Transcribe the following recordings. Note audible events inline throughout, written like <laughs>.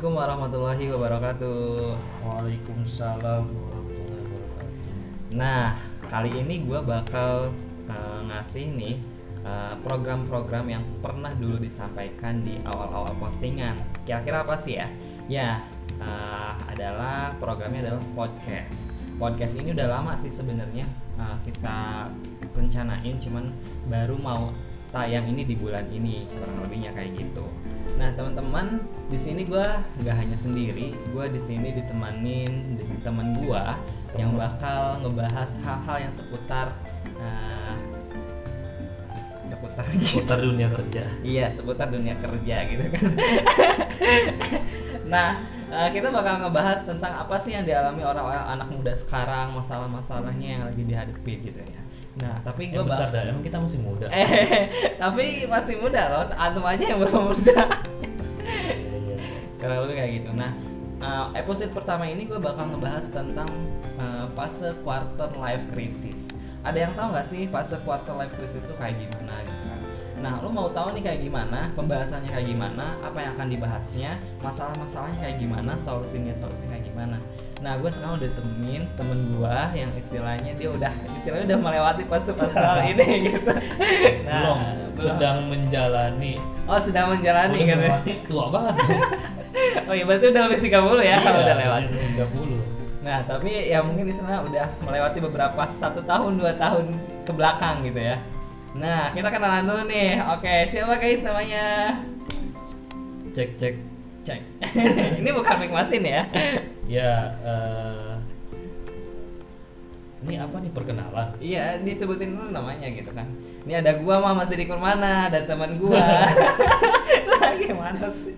Assalamualaikum warahmatullahi wabarakatuh. Waalaikumsalam warahmatullahi wabarakatuh. Nah, kali ini gue bakal uh, ngasih nih uh, program-program yang pernah dulu disampaikan di awal-awal postingan. Kira-kira apa sih ya? Ya, uh, adalah programnya adalah podcast. Podcast ini udah lama sih sebenarnya uh, kita rencanain, cuman baru mau tayang ini di bulan ini kurang lebihnya kayak gitu. Nah teman-teman di sini gue nggak hanya sendiri, gue di sini ditemanin dengan teman gue yang bakal ngebahas hal-hal yang seputar uh, seputar Seputar dunia kerja. iya seputar dunia kerja gitu kan. nah uh, kita bakal ngebahas tentang apa sih yang dialami orang-orang anak muda sekarang, masalah-masalahnya yang lagi dihadapi gitu ya. Nah tapi Eh, gue bentar bakal dah, emang kita masih muda. <laughs> Eh, tapi masih muda loh. Antum aja yang belum muda. Iya, iya. Kalau lu kayak gitu. Nah, uh, episode pertama ini gue bakal ngebahas tentang uh, fase quarter life crisis. Ada yang tahu nggak sih fase quarter life crisis itu kayak gimana gitu kan? Nah, lu mau tahu nih kayak gimana, pembahasannya kayak gimana, apa yang akan dibahasnya, masalah-masalahnya kayak gimana, solusinya solusinya kayak gimana. Nah, gue sekarang udah temenin temen gue yang istilahnya dia udah istilahnya udah melewati fase-fase hal ini <laughs> gitu. belum, sedang menjalani. Oh, sedang menjalani kan berarti tua banget. <laughs> Oh iya, berarti udah lebih 30 ya kalau Iya, udah lewat. 30. Nah, tapi ya mungkin di sana udah melewati beberapa satu tahun dua tahun ke belakang gitu ya. Nah, kita kenalan dulu nih. Oke, siapa guys namanya? Cek cek. Cek. <laughs> Ini bukan mic mesin ya? Ya, eh, ini apa nih perkenalan? Iya, disebutin dulu namanya gitu kan. Ini ada gua mah masih di mana, ada teman gua. <laughs> Lagi mana sih?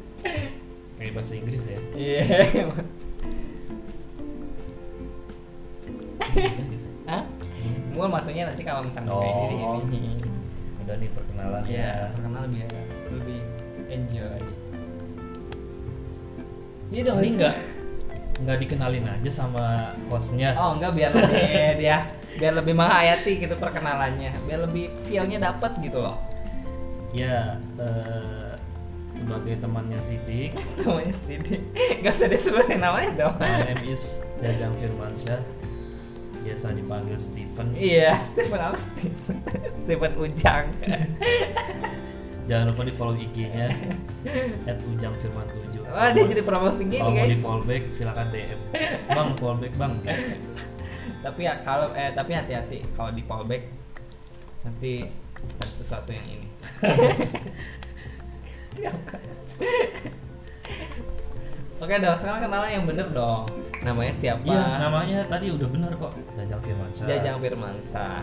Kayak bahasa Inggris ya. Iya. <laughs> Hah? Gua maksudnya nanti kalau misalnya kayak gini Oh. ini. Udah nih perkenalan Iya, karena lebih lebih enjoy. Iya dong, Ini enggak nggak dikenalin aja sama hostnya. Oh enggak biar lebih dia biar lebih menghayati gitu perkenalannya, biar lebih feel-nya dapet gitu loh. Ya, eh, sebagai temannya Sidik, <laughs> Namanya Sidi. Gak usah disebutin namanya dong. my name is Jajang Firmansyah, biasa dipanggil Steven. Iya, Stephen apa Stephen? <laughs> Stephen Ujang. <laughs> Jangan lupa di follow IG-nya <laughs> @ujangfirman7. Wah, dia jadi promosi gini Kalau mau di fallback silakan DM. Bang, fallback bang. <laughs> Tapi ya kalau eh tapi hati-hati kalau di fallback nanti ada sesuatu yang ini. <laughs> Oke dong, sekarang kenalan yang bener dong. Namanya siapa? Iya, namanya tadi udah benar kok. Jajang Firmansyah. Jajang Firmansyah.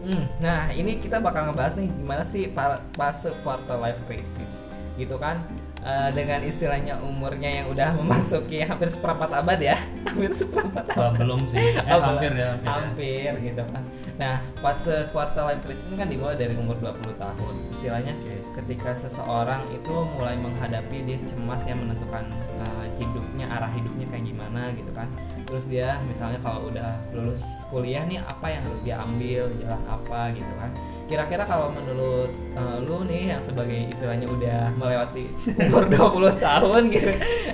Hmm, nah ini kita bakal ngebahas nih gimana sih fase quarter life crisis, gitu kan? Eh, dengan istilahnya umurnya yang udah memasuki hampir seperempat abad ya, <laughs> hampir seperempat abad. belum sih. <laughs> Eh, Oh, hampir ya, hampir. ya. Hampir gitu kan. Nah, fase quarter life crisis ini kan dimulai dari umur 20 tahun. Istilahnya Oke. ketika seseorang itu mulai menghadapi dia cemas ya menentukan uh, hidupnya, arah hidupnya kayak gimana gitu kan. Terus dia misalnya kalau udah lulus kuliah nih apa yang harus dia ambil, jalan apa gitu kan. Kira-kira kalau menurut uh, lu nih yang sebagai istilahnya udah melewati umur <laughs> 20 tahun gitu.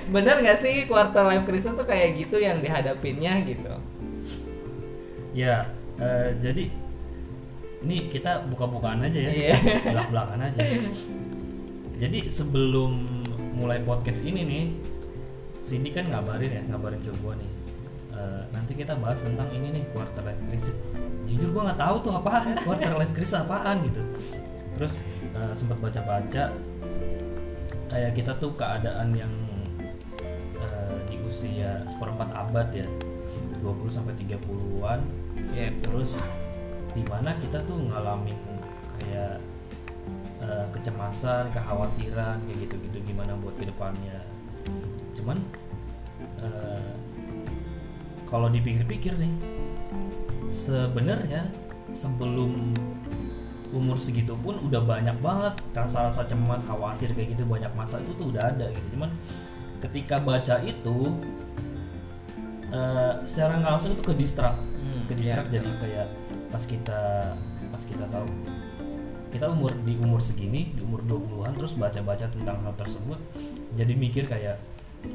Bener nggak sih quarter life crisis tuh kayak gitu yang dihadapinnya gitu? Ya, eh, jadi ini kita buka-bukaan aja ya. Iya. <laughs> Belak-belakan aja. Jadi sebelum mulai podcast ini nih, Cindy kan ngabarin ya, ngabarin ke gua nih. Eh, nanti kita bahas tentang ini nih quarter life crisis. Jujur gua nggak tahu tuh apaan quarter life crisis apaan gitu. Terus eh, sempat baca-baca kayak kita tuh keadaan yang eh, di usia seperempat abad ya 20 sampai 30-an Ya, terus di mana kita tuh ngalamin kayak eh, kecemasan, kekhawatiran kayak gitu-gitu gimana buat ke depannya. Cuman kalau dipikir-pikir nih, sebenarnya sebelum umur segitu pun udah banyak banget rasa-rasa cemas, khawatir kayak gitu banyak masa itu tuh udah ada gitu. Cuman ketika baca itu eh, secara nggak langsung itu ke distract Hmm, ke distract iya, jadi kayak pas kita pas kita tahu kita umur di umur segini di umur 20-an terus baca-baca tentang hal tersebut jadi mikir kayak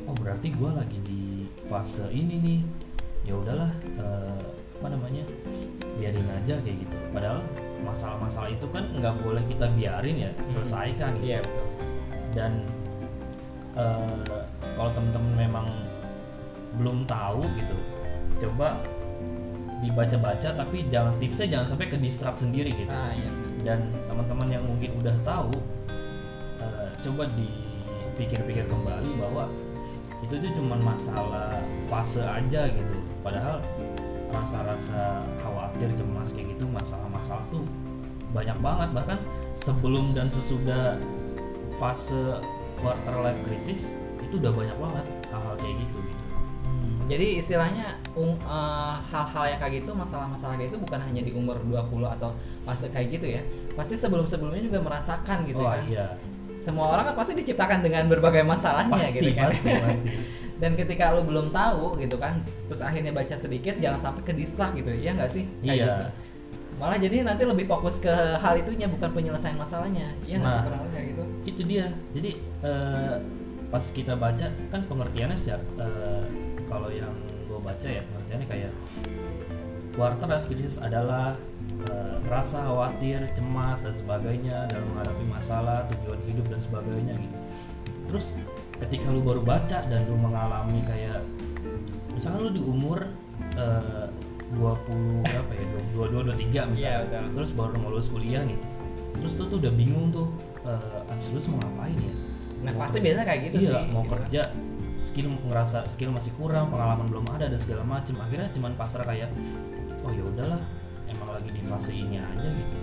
oh berarti gue lagi di fase ini nih ya udahlah eh, apa namanya biarin aja kayak gitu. Padahal masalah-masalah itu kan nggak boleh kita biarin ya Hmm. selesaikan gitu. Iya betul. Dan eh, kalau temen-temen memang belum tahu gitu coba dibaca-baca tapi jangan tipsnya jangan sampai ke distract sendiri gitu. Ah iya. Dan teman-teman yang mungkin udah tahu eh, coba dipikir-pikir kembali bahwa itu tuh cuma masalah fase aja gitu padahal rasa-rasa khawatir cemas kayak gitu masalah-masalah tuh banyak banget. Bahkan sebelum dan sesudah fase quarter life crisis itu udah banyak banget hal-hal kayak gitu gitu. Hmm, jadi istilahnya um, eh, hal-hal yang kayak gitu masalah-masalah kayak itu bukan hanya di umur 20 atau fase kayak gitu ya. Pasti sebelum-sebelumnya juga merasakan gitu oh kan. iya. Semua orang kan pasti diciptakan dengan berbagai masalahnya pasti gitu kan. pasti pasti <laughs> dan ketika lu belum tahu gitu kan terus akhirnya baca sedikit jangan sampai ke distract gitu ya nggak sih? Kayak iya. gitu. malah jadi nanti lebih fokus ke hal itunya bukan penyelesaian masalahnya. Iya nggak Nah. sih kayak gitu? itu dia. Jadi eh, pas kita baca kan pengertiannya secara eh, kalau yang gue baca ya pengertiannya kayak quarter life crisis adalah eh, rasa khawatir cemas dan sebagainya dalam menghadapi masalah tujuan hidup dan sebagainya gitu. Terus ketika lu baru baca dan lu mengalami kayak misalkan lu di umur eh, 20 berapa ya 22 23 misalnya Iya, betul. terus baru mau lulus kuliah nih terus tuh tuh udah bingung tuh eh abis lulus mau ngapain ya? Nah Mau pasti kerja- biasanya kayak gitu iya, sih mau gitu. kerja skill ngerasa skill masih kurang pengalaman belum ada dan segala macem. Akhirnya cuman pasrah kayak oh ya udahlah emang lagi di fase ini aja gitu.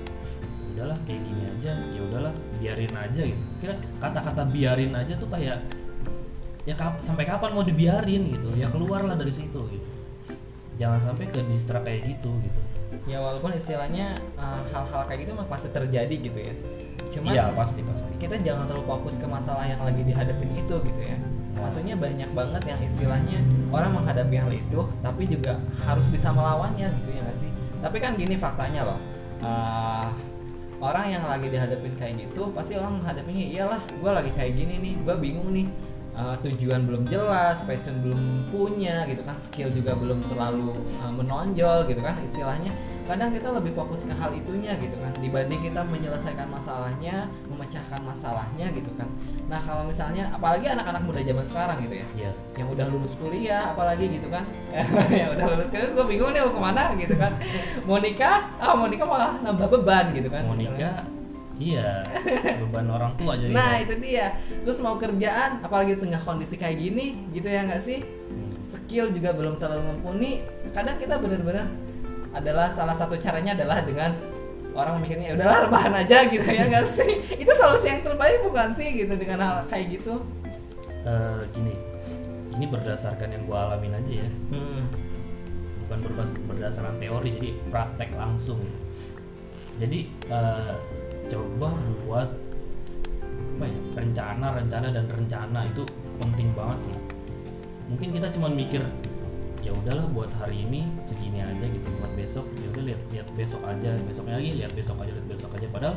Udahlah kayak gini aja ya udahlah biarin aja gitu. Kira kata-kata biarin aja tuh kayak ya kap- sampai kapan mau dibiarin gitu? Ya keluarlah dari situ gitu. Jangan sampai ke distract kayak gitu gitu. Ya walaupun istilahnya uh, hal-hal kayak gitu memang pasti terjadi gitu ya. Cuman iya pasti pasti. kita jangan terlalu fokus ke masalah yang lagi dihadapin itu gitu ya. Maksudnya banyak banget yang istilahnya orang menghadapi hal itu tapi juga harus bisa melawannya gitu ya nggak sih? Tapi kan gini faktanya loh uh, orang yang lagi dihadapin kayak gitu pasti orang menghadapinya iyalah gue lagi kayak gini nih gue bingung nih uh, tujuan belum jelas passion belum punya gitu kan skill juga belum terlalu uh, menonjol gitu kan istilahnya. Kadang kita lebih fokus ke hal itunya gitu kan dibanding kita menyelesaikan masalahnya memecahkan masalahnya gitu kan. Nah kalau misalnya apalagi anak-anak muda zaman sekarang gitu ya Iya. yang udah lulus kuliah apalagi gitu kan. <laughs> Yang udah lulus kuliah gue bingung nih mau ke mana gitu kan. Mau nikah? Ah mau nikah malah nambah beban gitu kan. Mau nikah iya beban orang tua jadi nah itu dia. Terus mau kerjaan apalagi tengah kondisi kayak gini gitu ya nggak sih? Hmm. skill juga belum terlalu mumpuni. Kadang kita bener-bener adalah salah satu caranya adalah dengan orang mikirnya ya udahlah rebahan aja gitu ya nggak sih? <laughs> Itu solusi yang terbaik bukan sih gitu dengan hal kayak gitu? Eh, gini. Ini berdasarkan yang gue alamin aja ya. Hmm. bukan berdasarkan teori jadi praktek langsung. Jadi eh, coba buat apa ya rencana rencana dan rencana itu penting banget sih. Mungkin kita cuma mikir ya udahlah buat hari ini segini aja gitu buat besok. Ya udah lihat lihat besok aja besoknya lagi lihat besok aja lihat besok aja. Padahal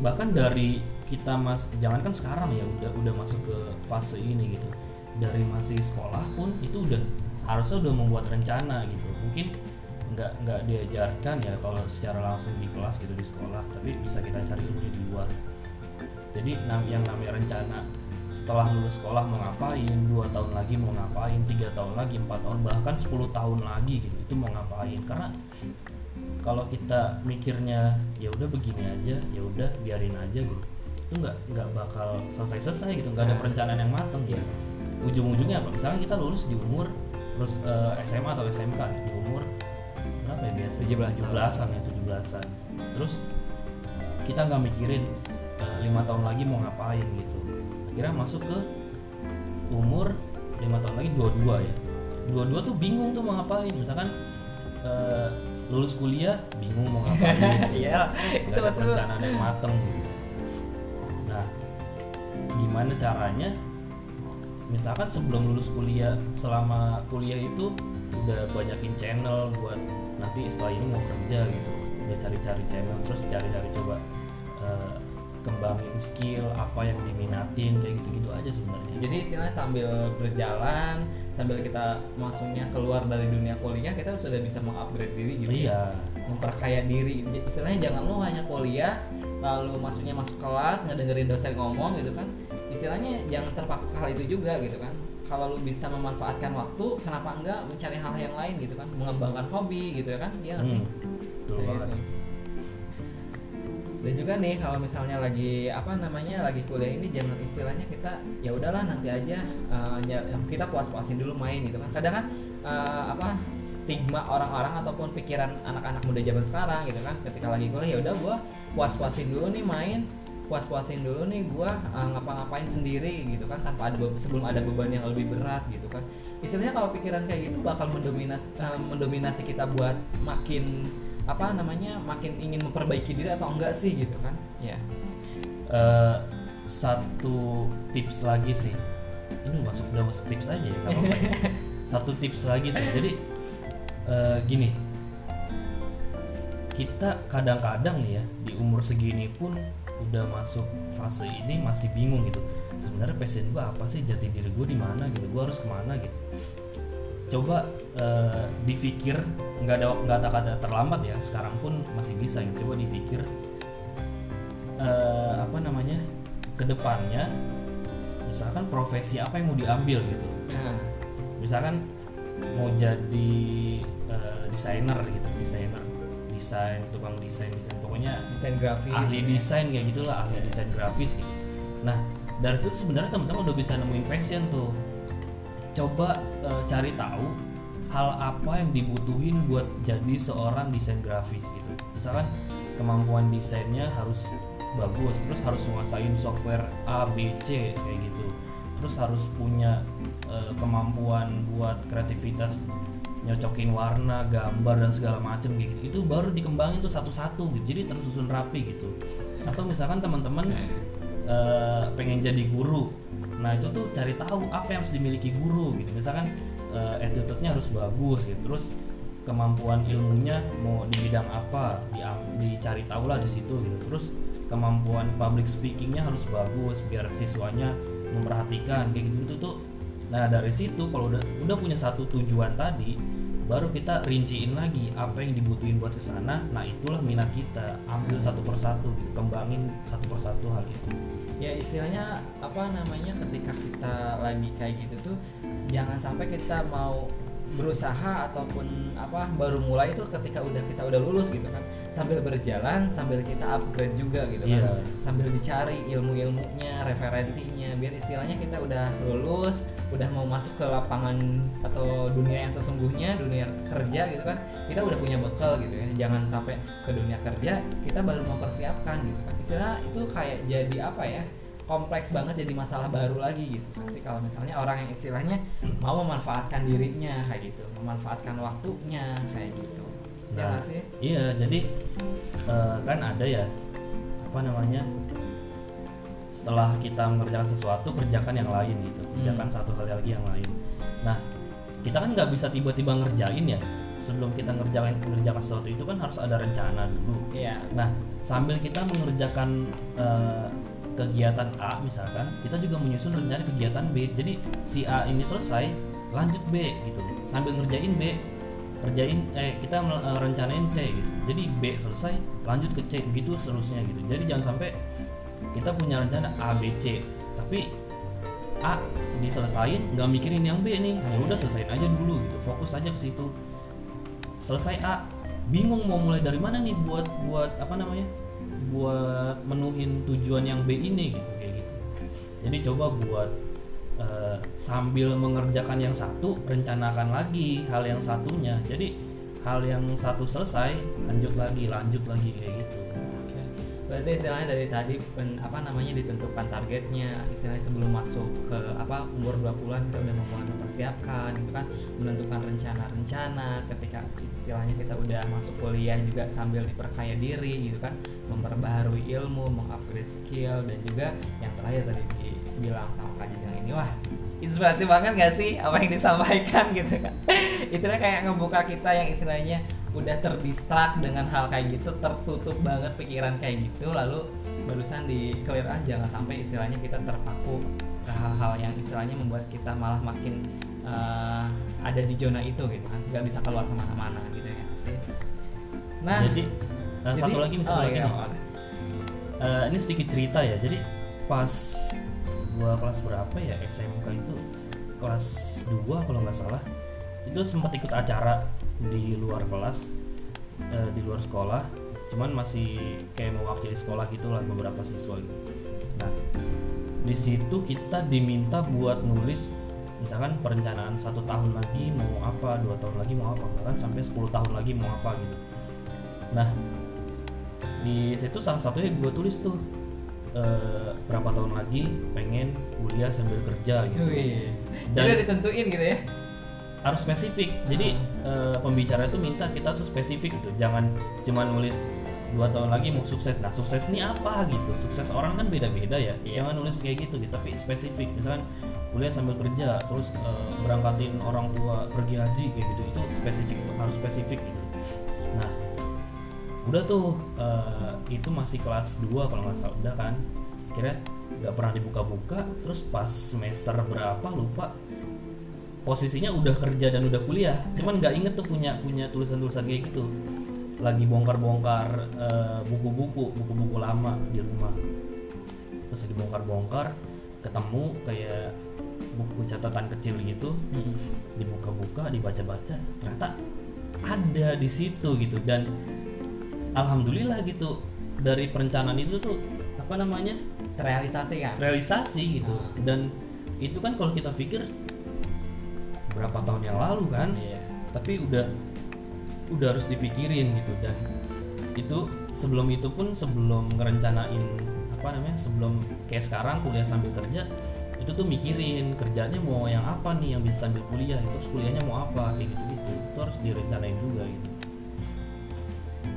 bahkan dari kita mas jangankan sekarang ya udah udah masuk ke fase ini gitu. Dari masih sekolah pun itu udah harusnya udah membuat rencana gitu. Mungkin nggak nggak diajarkan ya kalau secara langsung di kelas gitu di sekolah tapi bisa kita cari ilmunya di luar. Jadi yang namanya rencana setelah lulus sekolah mau ngapain dua tahun lagi mau ngapain tiga tahun lagi empat tahun bahkan 10 tahun lagi gitu itu mau ngapain. Karena kalau kita mikirnya ya udah begini aja ya udah biarin aja gitu itu nggak nggak bakal selesai selesai gitu nggak ada Nah. perencanaan yang matang gitu. Ujung-ujungnya apa? Misalnya kita lulus di umur terus eh, SMA atau SMK di umur berapa ya biasa 17-an. 17-an ya 17-an terus kita nggak mikirin eh, lima tahun lagi mau ngapain gitu akhirnya masuk ke umur lima tahun lagi dua-dua ya dua-dua tuh bingung tuh mau ngapain misalkan eh, lulus kuliah bingung mau ngapain <laughs> Iya, Nggak itu ada perencanaan yang mateng gitu. Nah, gimana caranya? Misalkan sebelum lulus kuliah, selama kuliah itu udah banyakin channel buat nanti setelah ini mau kerja gitu, udah cari-cari channel, terus cari-cari coba eh, kembangin skill apa yang diminatin kayak gitu-gitu aja sebenarnya. Jadi istilahnya sambil berjalan sambil kita maksudnya keluar dari dunia kuliah kita sudah bisa mengupgrade diri gitu ya. iya. Memperkaya diri. Istilahnya jangan lu hanya kuliah lalu maksudnya masuk kelas nggak dengerin dosen ngomong gitu kan. Istilahnya jangan terpaku hal itu juga gitu kan kalau lu bisa memanfaatkan waktu kenapa enggak mencari hal yang lain gitu kan? Mengembangkan hobi gitu ya kan? Iya sih? Hmm, banget gitu. dan juga nih kalau misalnya lagi apa namanya lagi kuliah ini jangan istilahnya kita ya udahlah nanti aja ya- kita puas-puasin dulu main gitu kan. Kadang kan eh, apa stigma orang-orang ataupun pikiran anak-anak muda zaman sekarang gitu kan ketika lagi kuliah ya udah gua puas-puasin dulu nih main puas-puasin dulu nih gua eh, ngapa-ngapain sendiri gitu kan tanpa ada be- sebelum ada beban yang lebih berat gitu kan. Istilahnya kalau pikiran kayak gitu bakal mendominasi eh, mendominasi kita buat makin apa namanya makin ingin memperbaiki diri atau enggak sih gitu kan. Ya. Eh, satu tips lagi sih. Ini masuk udah masuk tips aja ya apa-apa ya. <laughs> satu tips lagi sih. Jadi eh, gini. Kita kadang-kadang nih ya di umur segini pun udah masuk fase ini masih bingung gitu. Sebenarnya passion gue apa sih? Jati diri gue di mana gitu? Gue harus ke mana gitu? Coba eh, dipikir nggak ada nggak ada kata terlambat ya sekarang pun masih bisa gitu. Coba dipikir eh, apa namanya? Ke depannya misalkan profesi apa yang mau diambil gitu. Nah, misalkan mau jadi eh, desainer gitu desainer desain tukang desain desain. Pokoknya desain grafis ahli gitu ya. desain kayak gitulah ahli desain grafis gitu. Nah dari itu sebenarnya teman-teman udah bisa nemuin passion tuh. Coba eh, cari tahu hal apa yang dibutuhin buat jadi seorang desain grafis gitu. Misalkan kemampuan desainnya harus bagus terus harus menguasain software A B C kayak gitu. Terus harus punya eh, kemampuan buat kreativitas nyocokin warna gambar dan segala macem gitu. Itu baru dikembangin tuh satu-satu gitu. Jadi tersusun rapi gitu. Atau misalkan teman-teman eh, pengen jadi guru. Nah itu tuh cari tahu apa yang harus dimiliki guru gitu. Misalkan eh, attitude-nya harus bagus gitu. Terus kemampuan ilmunya mau di bidang apa diam- dicari tahu lah di situ gitu. Terus kemampuan public speakingnya harus bagus biar siswanya memperhatikan kayak gitu, tuh nah dari situ kalau udah udah punya satu tujuan tadi baru kita rinciin lagi apa yang dibutuhin buat ke sana. Nah itulah minat kita ambil satu persatu gitu kembangin satu persatu hal itu. Ya istilahnya apa namanya ketika kita lagi kayak gitu tuh jangan sampai kita mau berusaha ataupun apa baru mulai itu ketika udah kita udah lulus gitu kan. Sambil berjalan sambil kita upgrade juga gitu kan. Iya. sambil dicari ilmu-ilmunya referensinya biar istilahnya kita udah lulus udah mau masuk ke lapangan atau dunia yang sesungguhnya dunia kerja gitu kan kita udah punya bekal gitu ya. Jangan sampai ke dunia kerja kita baru mempersiapkan gitu kan. Istilah itu kayak jadi apa ya kompleks banget jadi masalah baru lagi gitu kan sih. Kalau misalnya orang yang istilahnya mau memanfaatkan dirinya kayak gitu memanfaatkan waktunya kayak gitu. Ya Nah, nggak sih? iya jadi eh, kan ada ya apa namanya setelah kita mengerjakan sesuatu kerjakan yang lain gitu. Kerjakan Hmm. satu hal lagi yang lain. Nah kita kan nggak bisa tiba-tiba ngerjain ya. Sebelum kita ngerjain mengerjakan sesuatu itu kan harus ada rencana dulu. Iya. Nah sambil kita mengerjakan eh, kegiatan A misalkan kita juga menyusun rencana kegiatan B. Jadi si A ini selesai lanjut B gitu. Sambil ngerjain B kerjain eh kita eh, rencanain C gitu. Jadi B selesai lanjut ke C. Gitu seterusnya gitu. Jadi jangan sampai kita punya rencana A B C. Tapi A diselesain nggak mikirin yang B nih. Ya udah selesain aja dulu gitu. Fokus aja ke situ. Selesai A bingung mau mulai dari mana nih buat buat apa namanya? Buat menuhin tujuan yang B ini gitu kayak gitu. Jadi coba buat eh, sambil mengerjakan yang satu rencanakan lagi hal yang satunya. Jadi hal yang satu selesai lanjut lagi lanjut lagi kayak gitu. Berarti istilahnya dari tadi pen- apa namanya ditentukan targetnya, istilahnya sebelum masuk ke apa umur 20-an kita udah mulai mempersiapkan gitu kan, menentukan rencana-rencana ketika istilahnya kita udah masuk kuliah juga sambil diperkaya diri gitu kan, memperbaharui ilmu, mengupgrade skill dan juga yang terakhir tadi dibilang sama Kak Jajang ini wah inspiratif banget gak sih apa yang disampaikan <laughs> gitu kan. Istilahnya kayak ngebuka kita yang istilahnya udah terdistrak dengan hal kayak gitu tertutup banget pikiran kayak gitu lalu barusan di clear aja jangan sampai istilahnya kita terpaku ke hal-hal yang istilahnya membuat kita malah makin uh, ada di zona itu gitu kan nggak bisa keluar ke mana-mana gitu ya sih. Nah jadi, nah, jadi satu lagi satu oh, lagi iya, nih. uh, ini sedikit cerita ya jadi pas gua kelas berapa ya SMK itu? Kelas 2 kalau nggak salah itu sempat ikut acara di luar kelas uh, di luar sekolah cuman masih kayak mewakili sekolah gitulah beberapa siswa gitu. nah di situ kita diminta buat nulis misalkan perencanaan satu tahun lagi mau apa dua tahun lagi mau apa bahkan sampai 10 tahun lagi mau apa gitu nah di situ salah satunya gue tulis tuh uh, berapa tahun lagi pengen kuliah sambil kerja gitu. Wih. Dan udah ditentuin gitu ya. Harus spesifik. Hmm. Jadi uh, pembicara itu minta kita tuh spesifik gitu. Jangan cuma nulis dua tahun lagi mau sukses. Nah sukses ini apa gitu? Sukses orang kan beda-beda ya. Yeah. Jangan nulis kayak gitu gitu. Tapi spesifik. Misalkan kuliah sambil kerja, terus uh, berangkatin orang tua pergi haji kayak gitu. Itu spesifik. Harus spesifik gitu. Nah udah tuh uh, itu masih kelas 2 kalau nggak salah udah kan kira nggak pernah dibuka-buka terus pas semester berapa lupa posisinya udah kerja dan udah kuliah. Cuman nggak inget tuh punya punya tulisan-tulisan kayak gitu. Lagi bongkar-bongkar uh, buku-buku buku-buku lama di rumah. Terus lagi bongkar-bongkar ketemu kayak buku catatan kecil gitu. Hmm. dibuka-buka dibaca-baca ternyata ada di situ gitu. Dan alhamdulillah gitu dari perencanaan itu tuh apa namanya? Realisasi kan? Realisasi gitu. Hmm. dan itu kan kalau kita pikir berapa tahun yang lalu kan iya. tapi udah udah harus dipikirin gitu dan itu sebelum itu pun sebelum ngerencanain apa namanya sebelum kayak sekarang kuliah sambil kerja itu tuh mikirin kerjanya mau yang apa nih yang bisa sambil kuliah itu kuliahnya mau apa kayak gitu gitu itu harus direncanain juga gitu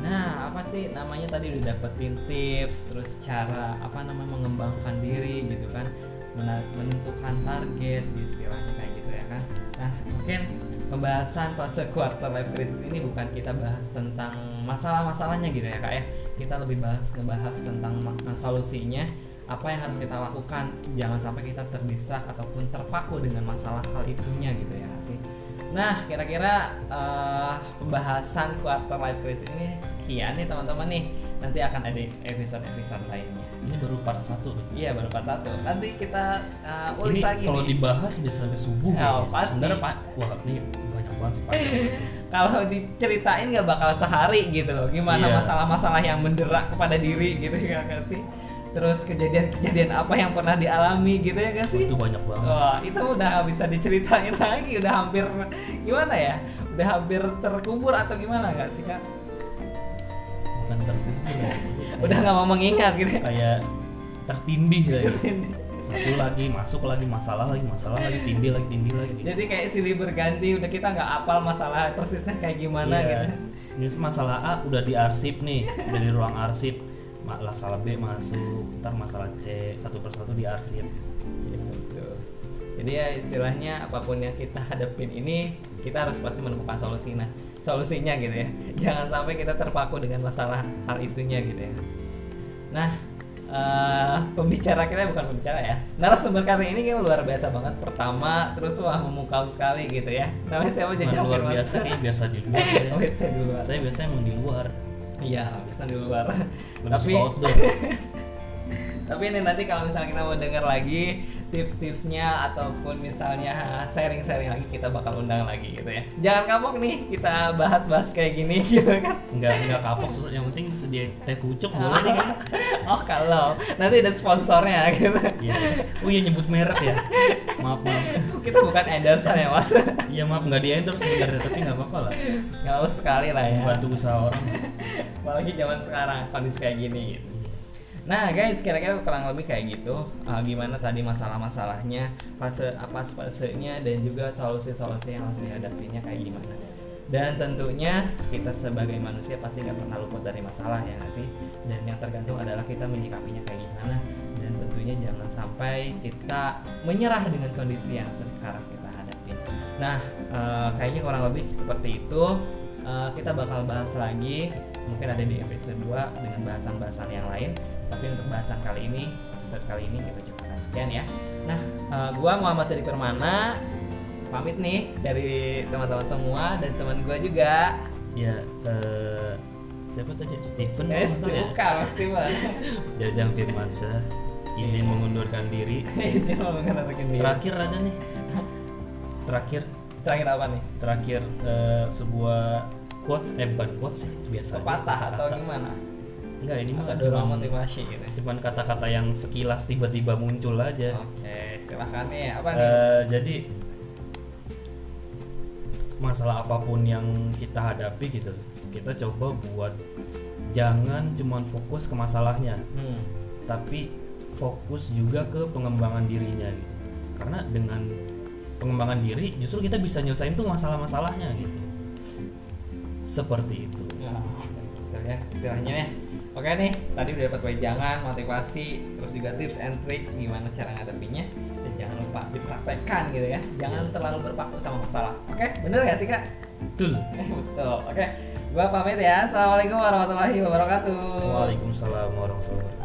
Nah, apa sih namanya tadi udah dapetin tips, terus cara apa namanya mengembangkan diri gitu kan, menentukan target istilahnya gitu ya kan. Pembahasan fase quarter life crisis ini bukan kita bahas tentang masalah-masalahnya gitu ya kak ya. Kita lebih bahas ngebahas tentang solusinya, apa yang harus kita lakukan. Jangan sampai kita terdistrak ataupun terpaku dengan masalah hal itunya gitu ya sih. Nah, kira-kira uh, pembahasan quarter life crisis ini sekian nih teman-teman nih. Nanti akan ada episode-episode lainnya. Ini baru part satu Iya, baru part satu. Nanti kita uh, ulik ini lagi kalau dibahas bisa sampai subuh. Oh, pasti. Sebenarnya Pak, wah ini <laughs> kalau diceritain nggak bakal sehari gitu loh. Gimana iya. masalah-masalah yang menderak kepada diri gitu ya kan sih? terus kejadian-kejadian apa yang pernah dialami gitu ya kan sih? Itu banyak banget. Wah, itu udah gak bisa diceritain <laughs> lagi, udah hampir gimana ya? Udah hampir terkubur atau gimana gak sih kak? Bukan terkubur ya. <laughs> udah nggak mau mengingat gitu. Ya? Kayak tertindih ya. Satu lagi masuk lagi masalah lagi masalah lagi tindih lagi tindih lagi. Jadi kayak silih berganti, udah kita nggak apal masalah persisnya kayak gimana iya. gitu. Ini masalah A udah diarsip nih dari ruang arsip masalah B masuk ntar masalah C satu persatu diarsip ya, betul. jadi ya istilahnya apa pun yang kita hadapin ini kita harus pasti menemukan solusi nah solusinya gitu ya jangan sampai kita terpaku dengan masalah hal itunya gitu ya nah uh, pembicara kita bukan pembicara ya. Narasumber kali ini kan luar biasa banget. Pertama terus wah memukau sekali gitu ya. Namanya siapa jadi luar biasa nih biasa di luar <laughs> ya. oh, di luar. Saya biasa emang di luar. Iya, bisa di luar. Tapi <laughs> tapi ini nanti kalau misalnya kita mau dengar lagi tips-tipsnya ataupun misalnya sharing-sharing lagi kita bakal undang lagi gitu ya. Jangan kapok nih kita bahas-bahas kayak gini <laughs> gitu kan. Nggak nggak kapok yang penting sedia teh pucuk boleh nih kan? <laughs> Oh kalau. Nanti ada sponsornya gitu. Iya. Oh iya nyebut merek ya. Maaf maaf. Kita bukan endorse ya mas. Iya maaf nggak di endorse sebenarnya tapi nggak apa-apa lah. Nggak sekali lah ya. Bantu usaha orang. Apalagi zaman sekarang kondisi kayak gini gitu Nah guys, kira-kira kurang lebih kayak gitu. Uh, gimana tadi masalah-masalahnya, fase apa fasenya dan juga solusi-solusi yang harus dihadapinya kayak gimana. Dan tentunya kita sebagai manusia pasti nggak pernah luput dari masalah ya sih. Dan yang tergantung adalah kita menyikapinya kayak gimana. Dan tentunya jangan sampai kita menyerah dengan kondisi yang sekarang kita hadapi. Nah, uh, kayaknya kurang lebih seperti itu eh, kita bakal bahas lagi mungkin ada di episode 2 dengan bahasan-bahasan yang lain tapi untuk bahasan kali ini episode kali ini kita cukupkan sekian ya. Nah eh, gua Muhammad Sadiq Permana. Pamit nih dari teman-teman semua dan teman gua juga. Ya eh, siapa tadi? Steven eh ya? bukan mah <laughs> Jajang Firmansyah izin mengundurkan diri. <laughs> Izin mau mengatakan diri. Terakhir ada nih. Terakhir. Terakhir apa nih? Terakhir eh, sebuah quotes eh bukan quotes sih biasa patah atau gimana enggak ini mah dorongan cuman, motivasi gitu. cuman kata-kata yang sekilas tiba-tiba muncul aja. Oke silahkan nih apa nih? Eh, jadi masalah apa pun yang kita hadapi gitu kita coba buat jangan cuman fokus ke masalahnya hmm. tapi fokus juga ke pengembangan dirinya gitu. Karena dengan pengembangan diri justru kita bisa nyelesain tuh masalah-masalahnya gitu. Seperti itu. Ya, gitu ya istilahnya ya. Oke nih, tadi udah dapat wejangan, motivasi, terus juga tips and tricks gimana cara ngadepinnya dan jangan lupa dipraktekkan gitu ya. Jangan terlalu berpaku sama masalah. Oke, bener gak sih kak? betul <laughs> Betul. Oke, gua pamit ya. Assalamualaikum warahmatullahi wabarakatuh. Waalaikumsalam warahmatullahi wabarakatuh